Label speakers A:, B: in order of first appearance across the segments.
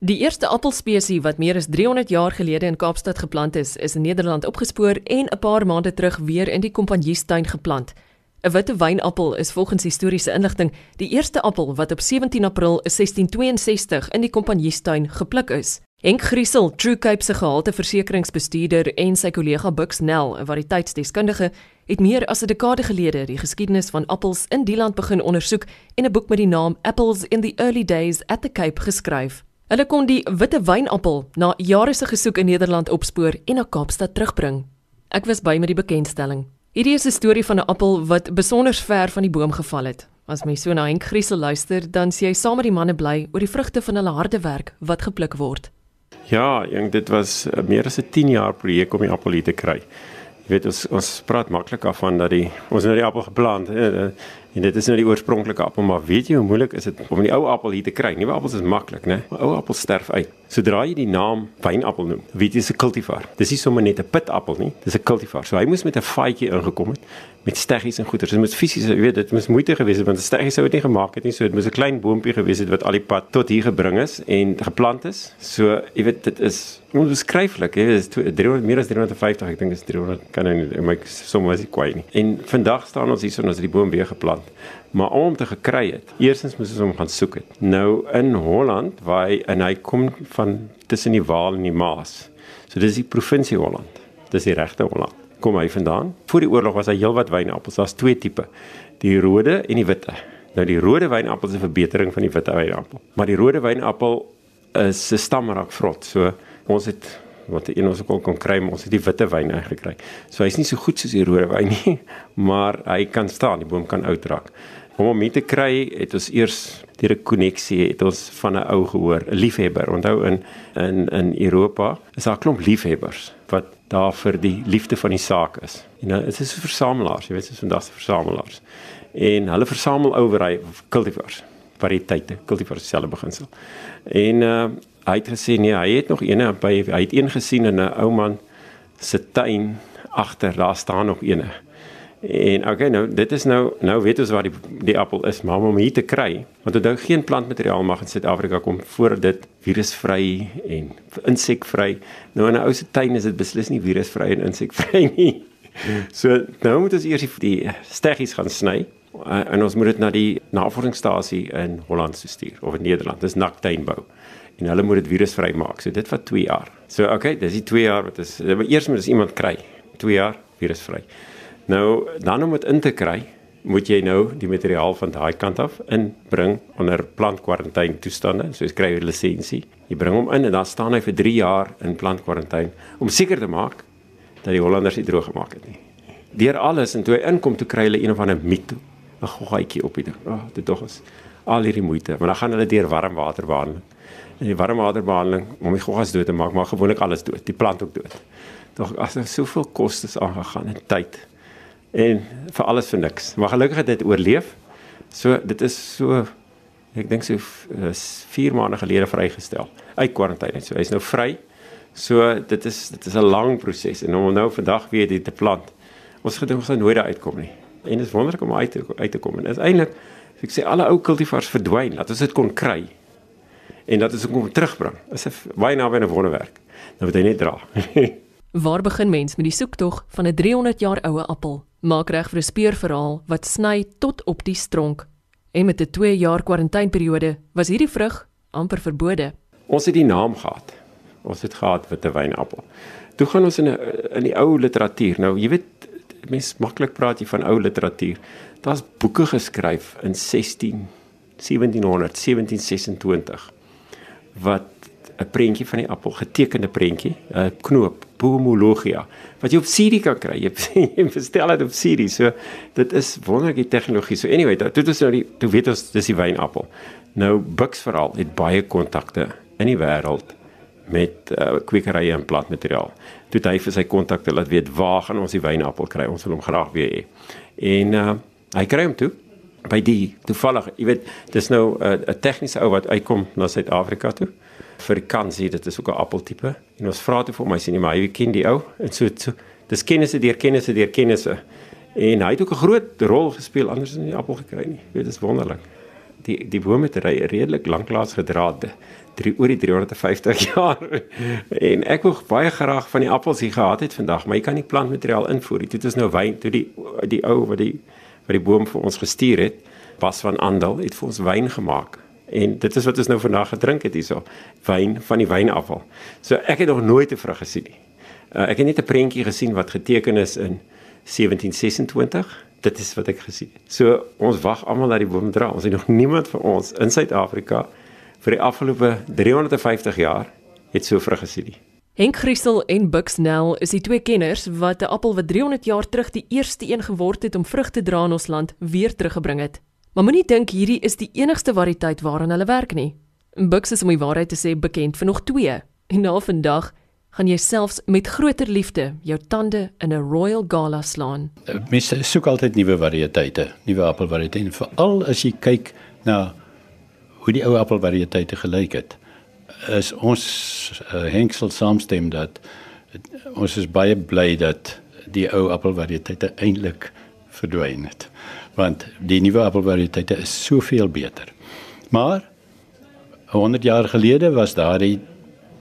A: Die eerste appelspesie wat meer as 300 jaar gelede in Kaapstad geplant is, is in Nederland opgespoor en 'n paar maande terug weer in die Kompanjiestuin geplant. 'n Witte wynappel is volgens historiese inligting die eerste appel wat op 17 April 1662 in die Kompanjiestuin gepluk is. Henk Griesel, True Cape se gehalteversekeringsbestuurder en sy kollega Bux Nel, 'n variëteitsdeskundige, het meer as 'n dekade gelede die geskiedenis van appels in die land begin ondersoek en 'n boek met die naam Apples in the Early Days at the Cape geskryf. Hulle kon die witte wynappel na jare se gesoek in Nederland opspoor en na Kaapstad terugbring. Ek was by met die bekendstelling. Hierdie is 'n storie van 'n appel wat besonder ver van die boom geval het. As mens so na Henk Griesel luister, dan sien jy saam met die manne bly oor die vrugte van hulle harde werk wat gepluk word.
B: Ja, jong, dit was uh, meer as 'n 10 jaar projek om die appel hier te kry. Jy weet ons ons praat maklik af van dat die ons nou die appel geplant het. Uh, En dit is nou die oorspronklike appel, maar weet jy hoe moeilik is dit om die ou appel hier te kry? Nuwe appels is maklik, né? Ou appels sterf uit. Sodra jy die naam wynappel noem, weet jy dis 'n kultivar. Dis nie sommer net 'n pitappel nie, dis 'n kultivar. So hy moes met 'n faadjie ingekom het met steggies en goeters. Dit moet fisies, jy weet, dit moes moeite gewees het want die steggies sou dit nie gemaak het nie. So dit moes 'n klein boontjie gewees het wat al die pad tot hier gebring is en geplant is. So jy weet dit is onbeskryflik, jy weet, dit is 300 meer as 350, ek dink is 300 kan nou nie my somme is nie kwai nie. En vandag staan ons hier so en ons het die boom weer geplant. Maar om te gekry het, eerstens moes ons hom gaan soek het. Nou in Holland, waar hy en hy kom van tussen die Waal en die Maas. So dis die provinsie Holland. Dis die regte Holland. Kom hy vandaan? Voor die oorlog was daar heelwat wynappels. Daar's twee tipe. Die rode en die witte. Nou die rode wynappel is 'n verbetering van die witte wynappel. Maar die rode wynappel is 'n stamrak vrot. So ons het wat een ons ook kon kry, ons het die witte wyn gekry. So hy's nie so goed soos die rode wyn nie, maar hy kan staan, die boom kan oud raak om hom te kry het ons eers deur 'n koneksie het ons van 'n ou gehoor, 'n liefhebber. Onthou in in in Europa is daar 'n klomp liefhebbers wat daar vir die liefde van die saak is. En nou is dit so versamelaars, jy weet, dis vandag se versamelaars. En hulle versamel ouerry cultivars, variëteite, cultivars selfe beginsel. En uh hy het gesê nee, hy het nog eene by hy het een gesien in 'n ou man se tuin agter, daar staan nog eene. En okay, nou dit is nou nou weet ons waar die die appel is, maar om hier te kry, want onthou geen plantmateriaal mag in Suid-Afrika kom voor dit virusvry en insekvry. Nou in 'n ou se tuin is dit beslis nie virusvry en insekvry nie. So nou moet ons eers die steggies gaan sny eh, en ons moet dit na die navorsingsstasie in Holland stuur of in Nederland. Dis naktuinbou. En hulle moet dit virusvry maak. So dit vat 2 jaar. So okay, dis die 2 jaar wat is eers moet ons iemand kry. 2 jaar virusvry. Nou dan om dit in te kry, moet jy nou die materiaal van daai kant af inbring onder plantkwarantyne toestande, soos kry jy lisensie. Jy bring hom in en dan staan hy vir 3 jaar in plantkwarantyne om seker te maak dat die Hollanders nie droog gemaak het nie. Deur alles en toe hy inkom toe kry hulle een of ander miet, 'n goggaatjie op hierdie. Ag, oh, dit tog is al hierdie moeite, maar dan gaan hulle deur warm water behandel. En die warm water behandeling om die goggas dood te maak, maar gewoonlik alles dood, die plant ook dood. Tog as daar soveel kostes aangegaan en tyd en vir alles vir niks. Maar gelukkig het dit oorleef. So dit is so ek dink so 4 maande gelede vrygestel uit kwarantyne. So hy's nou vry. So dit is dit is 'n lang proses en om nou vandag weer dit te plant. Ons gedink ons gaan nooit daar uitkom nie. En dit is wonderlik om uit te uit te kom. En uiteindelik ek sê alle ou kultivars verdwyn. Laat ons dit kon kry. En dat is ook om terugbring. Is 'n baie naby 'n wonderwerk. Nou moet hy net dra.
A: Waar begin mens met die soektog van 'n 300 jaar oue appel? Maak reg vir 'n speurverhaal wat sny tot op die stronk. En met 'n 2 jaar kwarantyneperiode was hierdie vrug amper verbode.
B: Ons het die naam gehad. Ons het gehad witte wynappel. Toe gaan ons in 'n in die ou literatuur. Nou, jy weet mense maklik praat jy van ou literatuur. Daar's boeke geskryf in 16 1700 1726 wat 'n prentjie van die appel, getekende prentjie, 'n knoop, pomologia, wat jy op CD kan kry. Jy, jy bestel dit op CD. So dit is wonderlike tegnologie. So anyway, dit is nou die toe weet ons dis die wynappel. Nou Bux veral het baie kontakte in die wêreld met uh, kwekerye en plantmateriaal. Toe hy vir sy kontakte laat weet waar gaan ons die wynappel kry. Ons wil hom graag weer hê. En uh, hy kry hom toe by die toevallig, jy weet, dis nou 'n uh, tegniese ou wat uitkom na Suid-Afrika toe vir kansie, dit is ook 'n appeltipe. En ons vra toe vir my sien jy maar jy ken die ou en so so dis kennisse deur kennisse deur kennisse. En hy het ook 'n groot rol gespeel anders in die appel gekry nie. Weet dis wonderlik. Die die boom het redelik lanklaas gedraad drie oor die 350 jaar. en ek wou baie graag van die appels hier gehad het vandag, maar jy kan nie plantmateriaal invoer nie. Dit is nou wyn, toe die die ou wat die wat die boom vir ons gestuur het, was van Andal, het vir ons wyn gemaak. En dit is wat ons nou vandag gedrink het hierso, wyn van die wynappel. So ek het nog nooit 'n vrug gesien nie. Uh, ek het net 'n prentjie gesien wat geteken is in 1726. Dit is wat ek gesien het. So ons wag almal dat die boom dra. Ons het nog niemand van ons in Suid-Afrika vir die afgelope 350 jaar het so vrug gesien nie.
A: Henk Christel en Buxnell is die twee kenners wat 'n appel wat 300 jaar terug die eerste een geword het om vrug te dra in ons land weer teruggebring het. Maar moenie dink hierdie is die enigste variëteit waaraan hulle werk nie. Bux is om die waarheid te sê bekend vir nog twee. En na vandag gaan jy selfs met groter liefde jou tande in 'n Royal Gala slaan.
C: Mense soek altyd nuwe variëteite, nuwe appelvariëteite, veral as jy kyk na hoe die ou appelvariëteite gelyk het is ons uh, Henksel saamstem dat ons is baie bly dat die ou appelvariëteite eintlik verdwyn het want die nuwe appelvariëteite is soveel beter maar 100 jaar gelede was daar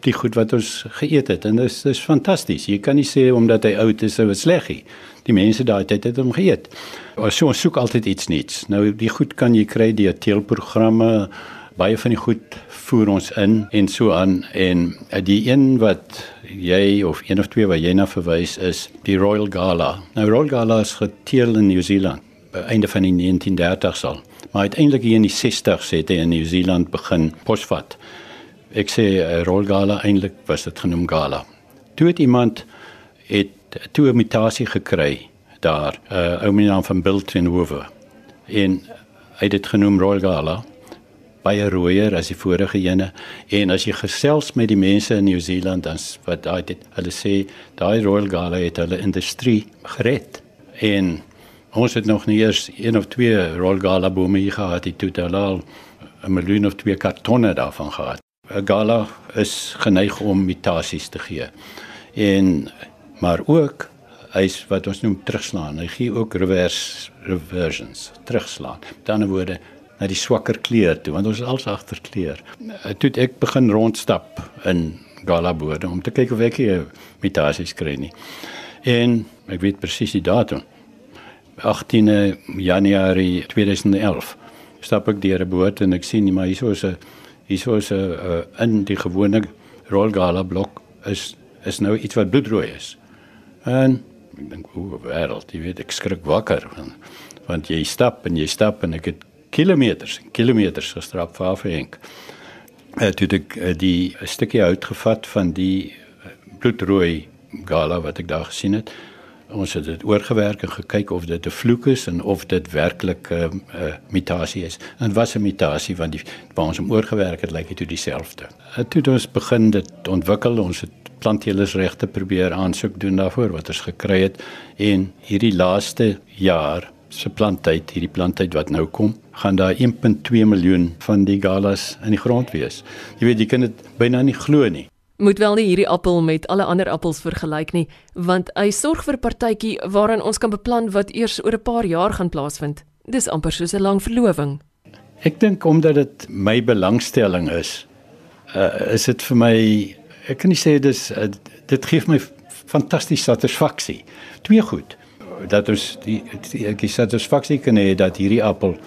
C: die goed wat ons geëet het en dit is fantasties jy kan nie sê omdat hy oud is hy was sleg nie die mense daai tyd het hom geëet. Ons so, soek altyd iets nuuts. Nou die goed kan jy kry deur teelprogramme. Baie van die goed voer ons in en so aan en eh, die een wat jy of een of twee wat jy na verwys is die Royal Gala. Nou Royal Gala is geteel in Nieu-Seeland by einde van die 1930s al. Maar uiteindelik hier in die 60s het hy in Nieu-Seeland begin posvat. Ek sê uh, Royal Gala eintlik was dit genoem Gala. Toe het iemand het toe 'n mutasie gekry daar, 'n uh, ou meneer van Biltrenhoeve. En hy het dit genoem Royal Gala baie rooier as die vorige ene. En as jy gesels met die mense in Nieu-Seeland dan wat daai dit hulle sê daai Royal Gala het hulle industrie gered. En ons het nog nie eers een of twee Royal Gala bome hier gehad die totaal 'n miljoen of twee kartonne daarvan gehad 'n Gala is geneig om mutasies te gee en maar ook hy's wat ons noem terugslaan. Hy gee ook reverse reversions, terugslaan. Ander woorde na die swakker kleur toe want ons is als agter kleur. Eh, toe ek begin rondstap in Galabode om te kyk of ek hier mutasies kry nie. En ek weet presies die datum. 18 Januarie 2011 stap ek deur 'n boot en ek sien maar hierso is 'n hierso is 'n uh, in die gewone Rollgala blok is is nou iets wat bloedrooi is. En ek dink o, wêreld, jy weet ek skrik wakker want, want jy stap en jy stap en ek het kilometers en kilometers gestrap vir afhenk. Uh, toe ek uh, die stukkie hout gevat van die uh, bloedrooi gala wat ek daar gesien het. Ons het dit oorgewerk en gekyk of dit 'n vloek is en of dit werklik 'n uh, uh, mutasie is. En was 'n mutasie want die waar ons hom oorgewerk het, lyk dit toe dieselfde. Uh, toe het ons begin dit ontwikkel. Ons het plantteelersregte probeer aansoek doen daarvoor wat ons gekry het en hierdie laaste jaar se planttyd hierdie planttyd wat nou kom gaan daar 1.2 miljoen van die galas in die grond wees. Jy weet jy kan dit byna nie glo nie.
A: Moet wel nie hierdie appel met alle ander appels vergelyk nie, want hy sorg vir 'n partytjie waarin ons kan beplan wat eers oor 'n paar jaar gaan plaasvind. Dis amper soos 'n lang verloving.
C: Ek dink omdat dit my belangstelling is, uh, is dit vir my ek kan nie sê dis uh, dit gee my fantastiese satisfaksie. Twee goed dat ons die, die satisfaksie kan hê dat hierdie appel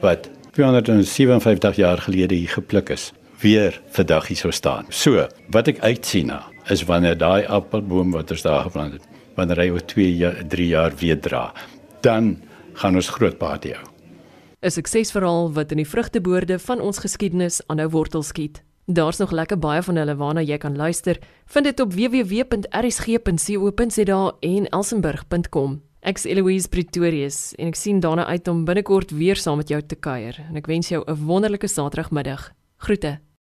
C: wat 257 jaar gelede hier gepluk is, weer vandag hier sou staan. So, wat ek uitsien na is wanneer daai appelboom wat ons daar geplant het, wanneer hy oor 2 3 jaar weer dra, dan gaan ons groot party hou.
A: 'n Suksesverhaal wat in die vrugteboorde van ons geskiedenis aanhou wortel skiet. Daar's nog lekker baie van hulle waarna jy kan luister. Vind dit op www.rsg.co.za en elsenburg.com. Ek's Eloise Pretorius en ek sien daarna uit om binnekort weer saam met jou te kuier. En ek wens jou 'n wonderlike Saterdagmiddag. Groete.